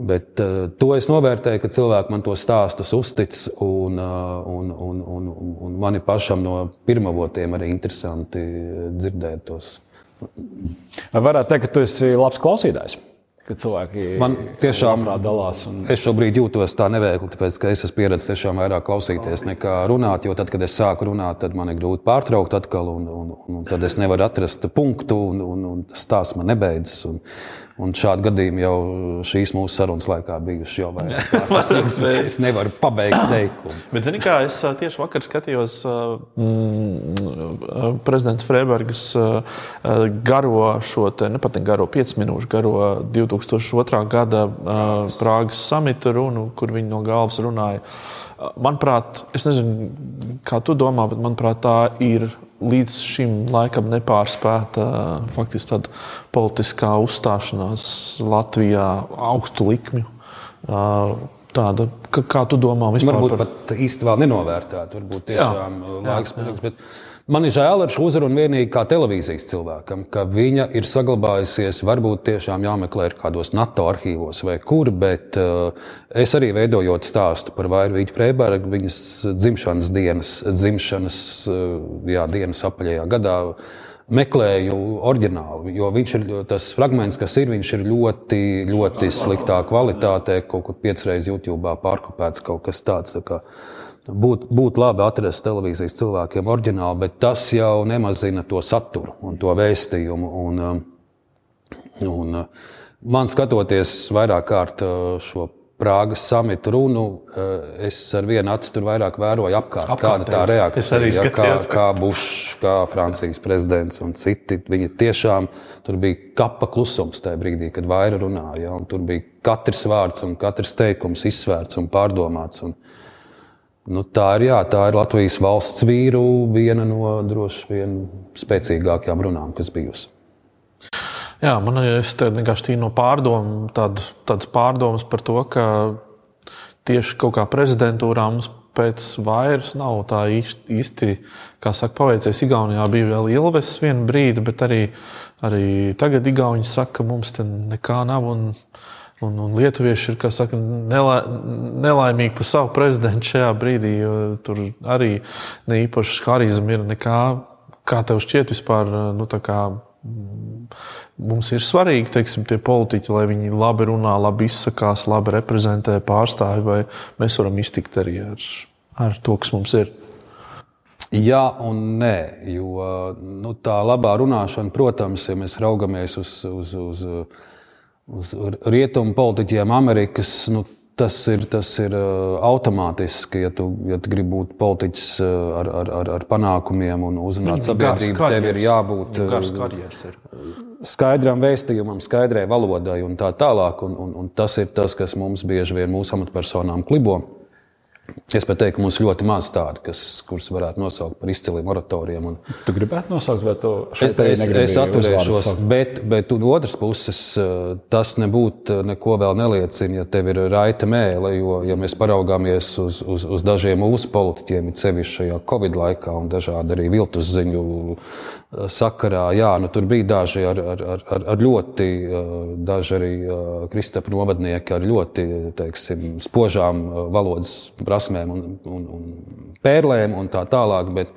Bet to es novērtēju, ka cilvēki man to stāstus uztic, un, un, un, un, un man ir pašam no pirmavotiem arī interesanti dzirdēt tos. Varētu teikt, ka tu esi labs klausītājs ka cilvēki man tiešām dalās. Un... Es šobrīd jūtos tā neveikli, tāpēc ka es esmu pieredzējis tiešām vairāk klausīties nekā runāt. Jo tad, kad es sāku runāt, tad man ir grūti pārtraukt atkal, un, un, un tad es nevaru atrast punktu, un, un, un tas stāsts man nebeidzas. Un, Un šādi gadījumi jau šīs mūsu sarunas laikā bijuši jau vairāk. <laughs> es nevaru pabeigt <coughs> teikumu. Bet, zini, kā es tieši vakar skatījos mm, prezidents Freibergas garo šo te, ne pat ne garo, 5 minūšu garo 2002. gada Prāgas samita runu, kur viņi no galvas runāja. Manuprāt, es nezinu, kā tu domā, bet manuprāt, tā ir līdz šim laikam nepārspēta faktiski tāda politiskā uzstāšanās Latvijā augstu likmju. Tāda, kā, kā tu domā, vispār? Varbūt par... pat īsti vēl nenovērtēta. Varbūt tiešām jā, laiks paliks. Bet man ir žēl ar šo uzrunu vienīgi kā televīzijas cilvēkam, ka viņa ir saglabājusies. Varbūt tiešām jāmeklē kādos NATO arhīvos vai kur, bet uh, es arī veidojot stāstu par Vairvīķu Freibergu, viņas dzimšanas dienas, dzimšanas uh, jā, dienas apaļajā gadā meklēju oriģinālu, jo viņš ir tas fragments, kas ir, viņš ir ļoti, ļoti sliktā kvalitātē, kaut kur piecreiz YouTube pārkopēts kaut kas tāds. Tā kā, Būtu būt labi atrast televīzijas cilvēkiem oriģinālu, bet tas jau nemazina to saturu un to vēstījumu. Un, um, un, uh, man skatoties vairāk kārt uh, šo Prāgas samita runu, eh, es ar vienu acu tur vairāk vēroju apkārt, apkārt kāda tā reakcija ir. Ja, kā, kā Bušs, kā Francijas prezidents un citi. Viņi tiešām tur bija kapa klusums tajā brīdī, kad vaira runāja. Ja, tur bija katrs vārds un katrs teikums izsvērts un pārdomāts. Un, nu, tā, ir, jā, tā ir Latvijas valsts vīru viena no droši vien spēcīgākajām runām, kas bijusi. Jā, man ir vienkārši no pārdomu, tād, tādas pārdomas par to, ka tieši kaut kā prezidentūrā mums pēc vairs nav tā īsti, īsti kā saka, paveicies. Igaunijā bija vēl Ilves vienu brīdi, bet arī, arī tagad Igauni saka, ka mums te nekā nav. Un, un, un lietuvieši ir saka, nelā, nelaimīgi par savu prezidentu šajā brīdī, jo tur arī ne īpaši harizma ir nekā. Kā tev šķiet vispār? Nu, Mums ir svarīgi, teiksim, tie politiķi, lai viņi labi runā, labi izsakās, labi reprezentē, pārstāvja, vai mēs varam iztikt arī ar, ar to, kas mums ir? Jā, un nē, jo nu, tā labā runāšana, protams, ja mēs raugamies uz, uz, uz, uz rietumu politiķiem, Amerikas, nu, tas ir, tas ir automātiski. Ja tu, ja tu gribi būt politiķis ar, ar, ar, ar panākumiem un uzrunāt sabiedrību, tev ir jābūt skaidram vēstījumam, skaidrai valodai un tā tālāk. Un, un, un tas ir tas, kas mums bieži vien mūsu amatpersonām klibo. Es pat teiktu, ka mums ļoti maz tādu, kas, kurus varētu nosaukt par izciliem oratoriem. Un... Tu gribētu nosaukt, vai tu šeit es, es, atturēšos, bet, bet no otras puses tas nebūtu neko vēl neliecina, ja tev ir raita mēlē, jo, ja mēs paraugāmies uz, uz, uz dažiem mūsu politiķiem, it sevišķi šajā Covid laikā un dažādi arī viltus ziņu sakarā, jā, nu, tur bija daži ar, ar, ar, ar ļoti, daži arī Kristapa novadnieki ar ļoti, teiksim, spožām valodas prasmēm un, un, un pērlēm un tā tālāk. Bet,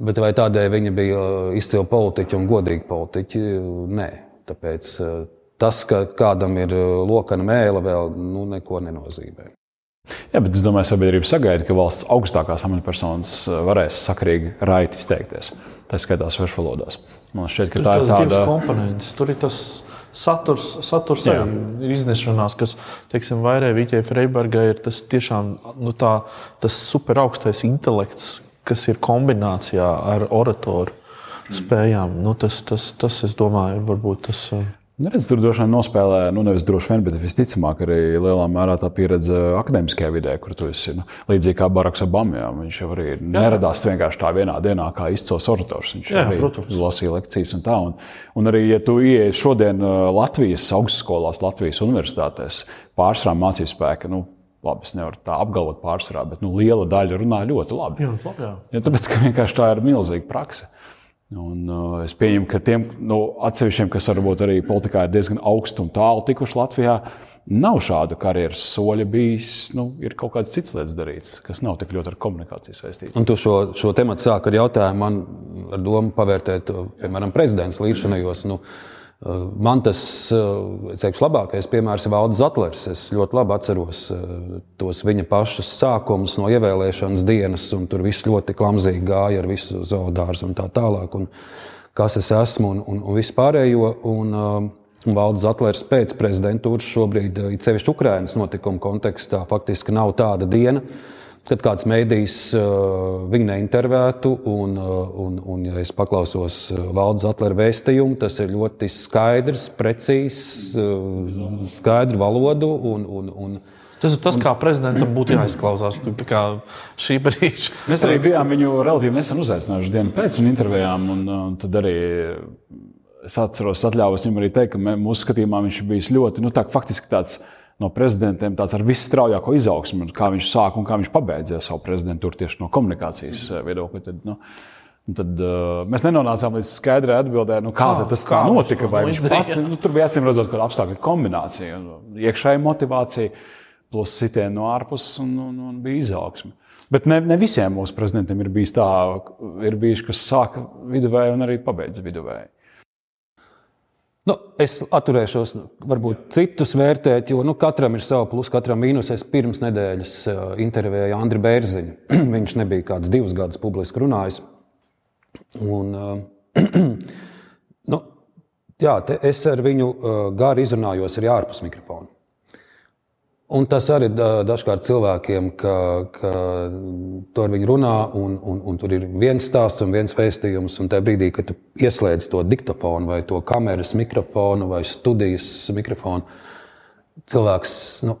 bet vai tādēļ viņi bija izcili politiķi un godīgi politiķi? Nē. Tāpēc tas, ka kādam ir lokana mēlē, vēl nu, neko nenozīmē. Jā, bet es domāju, ka sabiedrība sagaida, ka valsts augstākās amatpersonas varēs sakarīgi raiti izteikties. Tā skaitā svešvalodās. Man šķiet, ka tā ir tāda komponente. Tur ir tas saturs, saturs arī ir iznešanās, kas, teiksim, vairē Vīķai Freibergai ir tas tiešām nu, tā, tas super augstais intelekts, kas ir kombinācijā ar oratoru spējām. Nu, tas, tas, tas, es domāju, varbūt tas. Uh, Redz, tur droši vien nospēlē, nu nevis droši vien, bet visticamāk arī lielā mērā tā pieredze akadēmiskajā vidē, kur tu esi. Nu, līdzīgi kā Baraks Obama, jā, viņš jau arī jā. neradās vienkārši tā vienā dienā kā izcils orators. Viņš jā, arī protams. lasīja lekcijas un tā. Un, un arī, ja tu ieej šodien uh, Latvijas augstskolās, Latvijas universitātēs, pārsvarā mācību spēka, nu, Labi, es nevaru tā apgalvot pārsvarā, bet nu, liela daļa runā ļoti labi. Jā, labi jā. Ja, tāpēc, ka vienkārši tā ir milzīga praksa. Un, uh, es pieņemu, ka tiem nu, atsevišķiem, kas varbūt arī politikā ir diezgan augstu un tālu tikuši Latvijā, nav šāda karjeras soļa bijis. Nu, ir kaut kāds cits lietas darīts, kas nav tik ļoti ar komunikāciju saistīts. Un tu šo, šo tematu sāki ar jautājumu, man ar domu pavērtēt, piemēram, prezidents līdzinājos. Nu, Eh, man tas eh, teikšu, labākais piemērs ir Valdis Zatlers. Es ļoti labi atceros eh, tos viņa pašas sākumus no ievēlēšanas dienas, un tur viss ļoti klamzīgi gāja ar visu zoodārzu un tā tālāk. Un kas es esmu un, un, un vispārējo. Un, un Valdis Zatlers pēc prezidentūras šobrīd, it sevišķi Ukrainas notikuma kontekstā, faktiski nav tāda diena kad kāds mēdījis viņu neintervētu, un, un, un, ja es paklausos valdes atlera vēstījumu, tas ir ļoti skaidrs, precīzs, skaidru valodu. Un, un, un, Tas ir tas, kā prezidentam būtu jāizklausās. Mēs arī bijām viņu relatīvi nesen uzaicinājuši dienu pēc un intervijām. Un, un tad arī es atceros, atļāvos viņam arī teikt, ka mūsu skatījumā viņš bijis ļoti, nu, tā, faktiski tāds no prezidentiem tāds ar visstraujāko izaugsmu, kā viņš sāka un kā viņš pabeidza savu prezidentūru tieši no komunikācijas mm. viedokļa. Tad, nu, Tad, uh, mēs nenonācām līdz skaidrai atbildē, nu, kā, kā tas kā notika. Vai viņš pats, nu, tur bija acīm redzot, ka apstākļu kombinācija, iekšēja motivācija, plus sitieni no ārpuses un, un, un bija izaugsme. Bet ne, ne visiem mūsu prezidentiem ir bijis tā, ir bijuši, kas sāka viduvēji un arī pabeidza viduvēji. Nu, es atturēšos, varbūt citus vērtēt, jo nu, katram ir sava plus, katram mīnus. Es pirms nedēļas uh, intervēju Andriu Bērziņu. <clears throat> Viņš nebija kāds divus gadus publiski runājis. Un, uh, <clears throat> nu, jā, es ar viņu uh, gari izrunājos arī ārpus mikrofona. Un tas arī dažkārt cilvēkiem, ka, ka to ar viņu runā, un, un, un tur ir viens stāsts un viens vēstījums. Un tajā brīdī, kad tu ieslēdz to diktofonu, vai to kameras mikrofonu, vai studijas mikrofonu, cilvēks nu,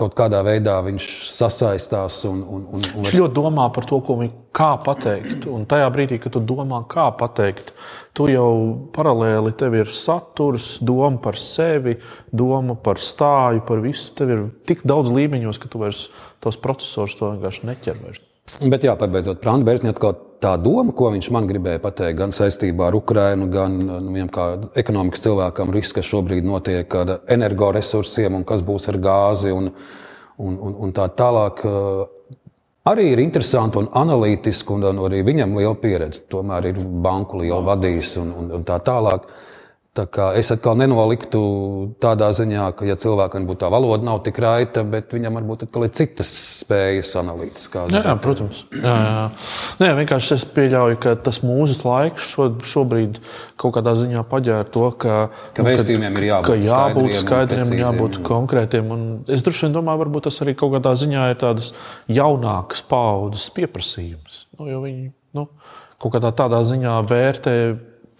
kaut kādā veidā viņš sasaistās. Un, un, un, un viņš ļoti domā par to, ko viņš kā pateikt. Un tajā brīdī, kad tu domā, kā pateikt, tu jau paralēli tev ir saturs, doma par sevi, doma par stāju, par visu. Tev ir tik daudz līmeņos, ka tu vairs tos procesorus to vienkārši neķer. Vairs. Bet, jā, pabeidzot, Prāna Bērsņa atkal tā doma, ko viņš man gribēja pateikt, gan saistībā ar Ukrajinu, gan nu, kā ekonomikas cilvēkam, risks, kas šobrīd notiek ar energoresursiem un kas būs ar gāzi un, un, un, un tā tālāk. Arī ir interesanti un analītiski, un arī viņam liela pieredze. Tomēr ir banku liela vadījis un, un, un tā tālāk. Tā kā es atkal nenoliktu tādā ziņā, ka, ja cilvēkam būtu tā valoda, nav tik raita, bet viņam varbūt ir citas spējas analītiskās. Jā, jā, protams. Jā, jā. Nē, vienkārši es pieļauju, ka tas mūsu laiks šo, šobrīd kaut kādā ziņā paģēra to, ka, ka vēstījumiem ir jābūt, ka jābūt skaidriem, skaidriem jābūt konkrētiem. Un es droši vien domāju, varbūt tas arī kaut kādā ziņā ir tādas jaunākas paudzes pieprasījums. Nu, jo viņi nu, kaut kādā tādā ziņā vērtē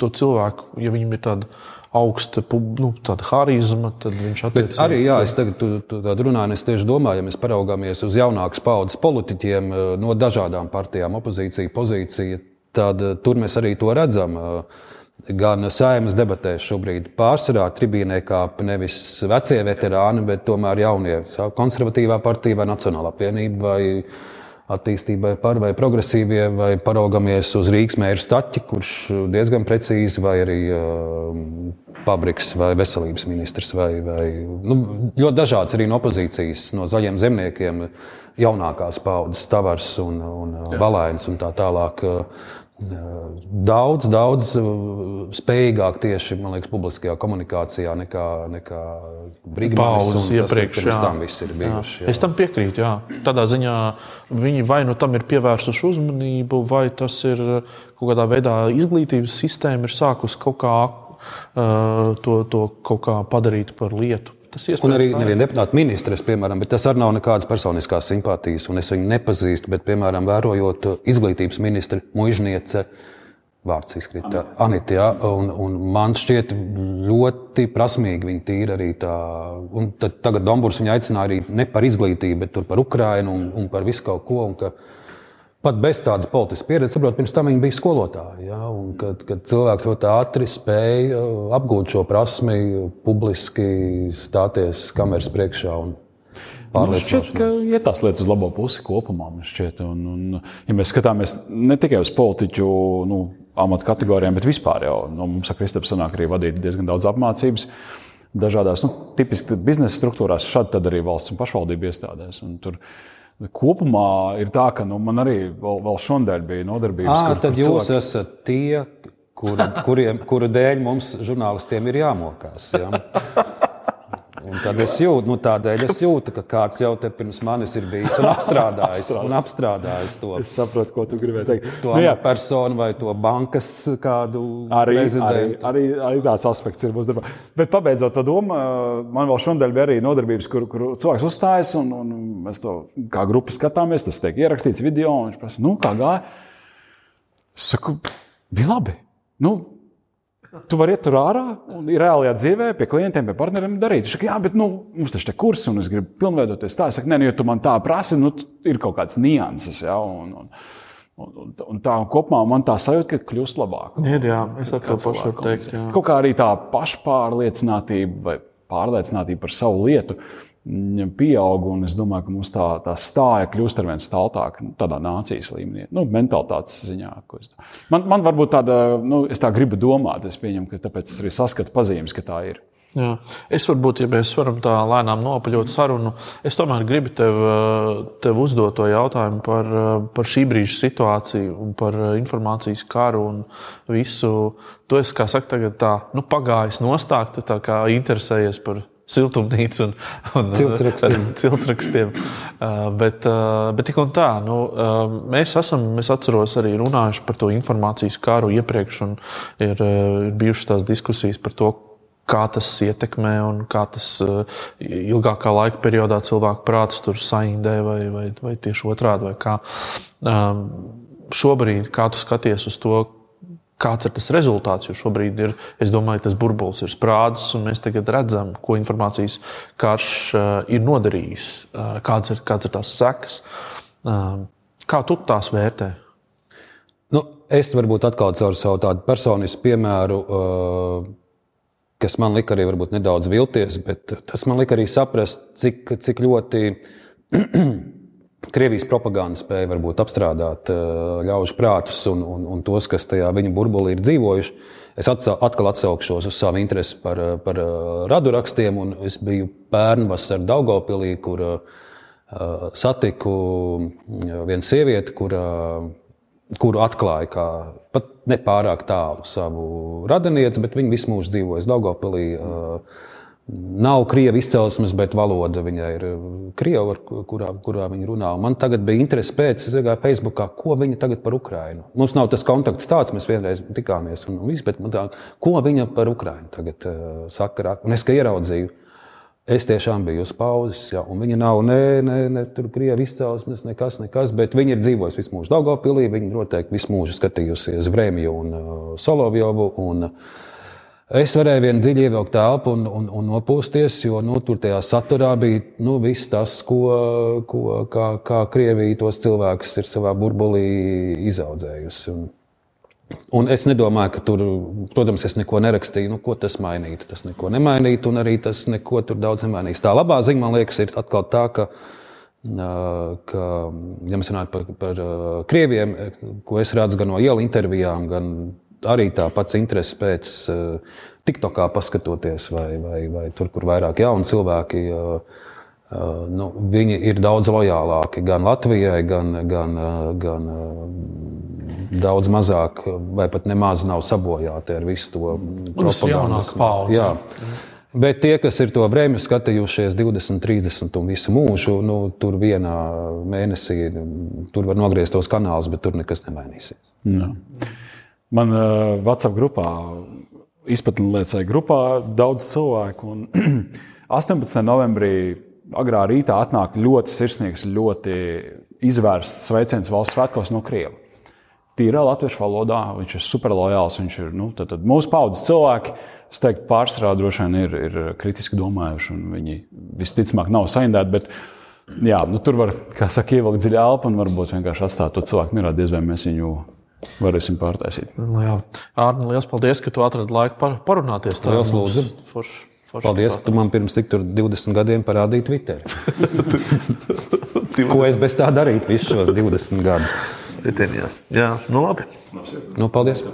to cilvēku, ja viņam ir tāda augsta nu, harizma, tad viņš attiecīgi. Arī, jā, es tagad tu, tu runāju, es tieši domāju, ja mēs paraugāmies uz jaunākas paudzes politiķiem eh, no dažādām partijām, opozīcija, pozīcija, tad eh, tur mēs arī to redzam. Eh, gan saimnes debatēs šobrīd pārsvarā tribīnē kāp nevis vecie veterāni, bet tomēr jaunie. Konservatīvā partija vai Nacionālā apvienība vai attīstībai par vai progresīvie, vai paraugamies uz Rīgas mēra staķi, kurš diezgan precīzi, vai arī uh, Pabriks vai veselības ministrs, vai, vai nu, ļoti dažāds arī no opozīcijas, no zaļiem zemniekiem, jaunākās paudzes, Tavars un, un Valēns un tā tālāk. Uh, daudz, daudz uh, spējīgāk tieši liekas, publiskajā komunikācijā nekā, nekā Brīsīs iepriekš. Tas, tam viss ir bijuši. Jā. Jā. Es tam piekrītu. Jā. Tādā ziņā viņi vai nu tam ir pievērsuši uzmanību, vai tas ir kaut kādā veidā izglītības sistēma ir sākusi kaut kā uh, to, to kaut kā padarīt par lietu. Un arī neviena deputāta ministrs, piemēram, bet tas arī nav nekādas personiskās simpātijas, un es viņu nepazīstu. Bet, piemēram, vērojot izglītības ministru mužniece, vārds izkrita Anita, ja, un, un man šķiet ļoti prasmīgi viņa tīra arī tā. Un tad, tagad Dombūrs viņa aicināja arī ne par izglītību, bet par Ukrainu un, un par visu kaut ko. Un, Pat bez tādas politiskas pieredzes, saprotu, pirms tam viņa bija skolotāja. Ja, kad, kad cilvēks ļoti ātri spēja uh, apgūt šo prasmi, publiski stāties kameras priekšā. Man šķiet, ka iet tās lietas uz labo pusi kopumā. Un, un, ja mēs skatāmies ne tikai uz politiķu nu, amatu kategorijām, bet vispār jau nu, mums ar Kristapam sanāk arī vadīt diezgan daudz apmācības. Dažādās, nu, tipiski biznesa struktūrās, šādi arī valsts un pašvaldību iestādēs. Un tur, uh, Kopumā ir tā, ka nu, man arī vēl, vēl šodien bija nodarbības. Kur, tad kur jūs cilvēki... esat tie, kuru, kuriem, kuru dēļ mums, žurnālistiem, ir jāmokās. Ja? <laughs> Un tad es jūtu, nu, tādēļ es jūtu, ka kāds jau te pirms manis ir bijis un apstrādājis, <laughs> un apstrādājis to. Es saprotu, ko tu gribēji teikt. To nu, personu vai to bankas kādu arī, prezidentu. Arī, arī, arī tāds aspekts ir mūsu darbā. Bet pabeidzot to domu, man vēl šodien bija arī nodarbības, kur, kur cilvēks uzstājas, un, un mēs to kā grupa skatāmies, tas tiek ierakstīts video, un viņš prasa, nu, kā gāja? Es saku, bija labi. Nu, Tu vari iet tur ārā un reālajā dzīvē, pie klientiem, pie partneriem darīt. Viņš saka, jā, bet nu, mums taču ir kurs, un es gribu pilnveidoties tā. Es saku, nē, nu, ja tu man tā prasi, nu, ir kaut kādas nianses. Ja, un, un, un, un, un tā kopumā man tā sajūta, ka kļūst labāk. Ir, jā, es ar to pašu varu teikt. Jā. Kaut kā arī tā pašpārliecinātība vai pārliecinātība par savu lietu pieaug, un es domāju, ka mums tā, tā stāja kļūst ar vien staltāka nu, tādā nācijas līmenī, nu, mentalitātes ziņā. Man, man varbūt tāda, nu, es tā gribu domāt, es pieņemu, ka tāpēc es arī saskatu pazīmes, ka tā ir. Jā. Es varbūt, ja mēs varam tā lēnām nopaļot sarunu, es tomēr gribu tev, tev uzdot to jautājumu par, par šī brīža situāciju un par informācijas karu un visu. Tu esi, kā saka, tagad tā, nu, pagājis nostākt, tā kā interesējies par siltumnīcu un, un <laughs> ciltsrakstiem. ciltsrakstiem. Bet, bet tik un tā, nu, mēs esam, mēs atceros arī runājuši par to informācijas kāru iepriekš, un ir, ir bijušas tās diskusijas par to, kā tas ietekmē un kā tas ilgākā laika periodā cilvēku prātus tur saindē vai, vai, vai tieši otrādi. Vai kā. Šobrīd, kā tu skaties uz to, kāds ir tas rezultāts. Jo šobrīd ir, es domāju, tas burbulis ir sprādzis, un mēs tagad redzam, ko informācijas karš uh, ir nodarījis, uh, kādas, ir, kādas ir tās sekas. Uh, kā tu tās vērtē? Nu, es varbūt atkal caur savu tādu personisku piemēru, kas man lika arī nedaudz vilties, bet tas man lika arī saprast, cik, cik ļoti Krievijas propaganda spēja varbūt apstrādāt uh, ļaužu prātus un, un, un tos, kas tajā viņu burbulī ir dzīvojuši. Es atsau, atkal atsaukšos uz savu interesi par, uh, par uh, radurakstiem. Es biju pērnvasarā Daugopilī, kur satiku vienu sievieti, kura kuru atklāja kā pat nepārāk tālu savu radinieci, bet viņi visu mūžu dzīvojas Daugopilī. Nav krievu izcelsmes, bet valoda viņai ir krieva, kurā, kurā viņa runā. Man tagad bija interese pēc, es gāju Facebookā, ko viņa tagad par Ukrajinu. Mums nav tas kontakts tāds, mēs vienreiz tikāmies un viss, bet tā, ko viņa par Ukrajinu tagad uh, saka. Un es kā ieraudzīju, Es tiešām biju uz pauzes, ja, un viņa nav ne, ne, ne krievi izcelsmes, nekas, nekas, bet viņa ir dzīvojusi visu mūžu Daugopilī. Viņa noteikti visu mūžu skatījusies Vrēmiju un uh, Solovjovu. Un, uh, Es varēju vien dziļi ievilkt telpu un, un, un nopūsties, jo nu, tur tajā saturā bija nu, viss tas, ko, ko, kā, kā Krievija tos cilvēkus ir savā burbulī izaudzējusi. Un, Un es nedomāju, ka tur, protams, es neko nerakstīju, nu, ko tas mainītu. Tas neko nemainītu, un arī tas neko tur daudz nemainīs. Tā labā ziņa, man liekas, ir atkal tā, ka, ka ja mēs runājam par, par krieviem, ko es redzu gan no ielu intervijām, gan arī tā pats interesi pēc TikTokā paskatoties, vai, vai, vai tur, kur vairāk jauni cilvēki. Nu, viņi ir daudz lojālāki gan Latvijai, gan, gan, gan daudz mazāk, vai pat nemaz nav sabojāti ar visu to propagandu. Jā. Bet tie, kas ir to brēmu skatījušies 20, 30 un visu mūžu, nu, tur vienā mēnesī tur var nogriezt tos kanālus, bet tur nekas nemainīsies. Jā. Man uh, WhatsApp grupā, izpratnē grupā, daudz cilvēku. Un <clears throat> 18. novembrī agrā rītā atnāk ļoti sirsnīgs, ļoti izvērsts sveiciens valsts svētkos no Krievijas tīrā latviešu valodā. Viņš ir superlojāls. Viņš ir nu, tad, tad mūsu paudzes cilvēki. Es teiktu, pārsvarā droši vien ir, ir kritiski domājuši, un viņi visticamāk nav saindēti. Bet, jā, nu, tur var, kā saka, ievilkt dziļi elpu un varbūt vienkārši atstāt to cilvēku mierā, diez vai mēs viņu varēsim pārtaisīt. Nu, jā, Arni, liels paldies, ka tu atradi laiku par, parunāties. Tā liels lūdzu. Forš, forš paldies, ka tu man pirms tik 20 gadiem parādīji Twitter. Ko es bez tā darītu visus šos 20 gadus? Ritenījās. Jā, nu labi. Nu, paldies!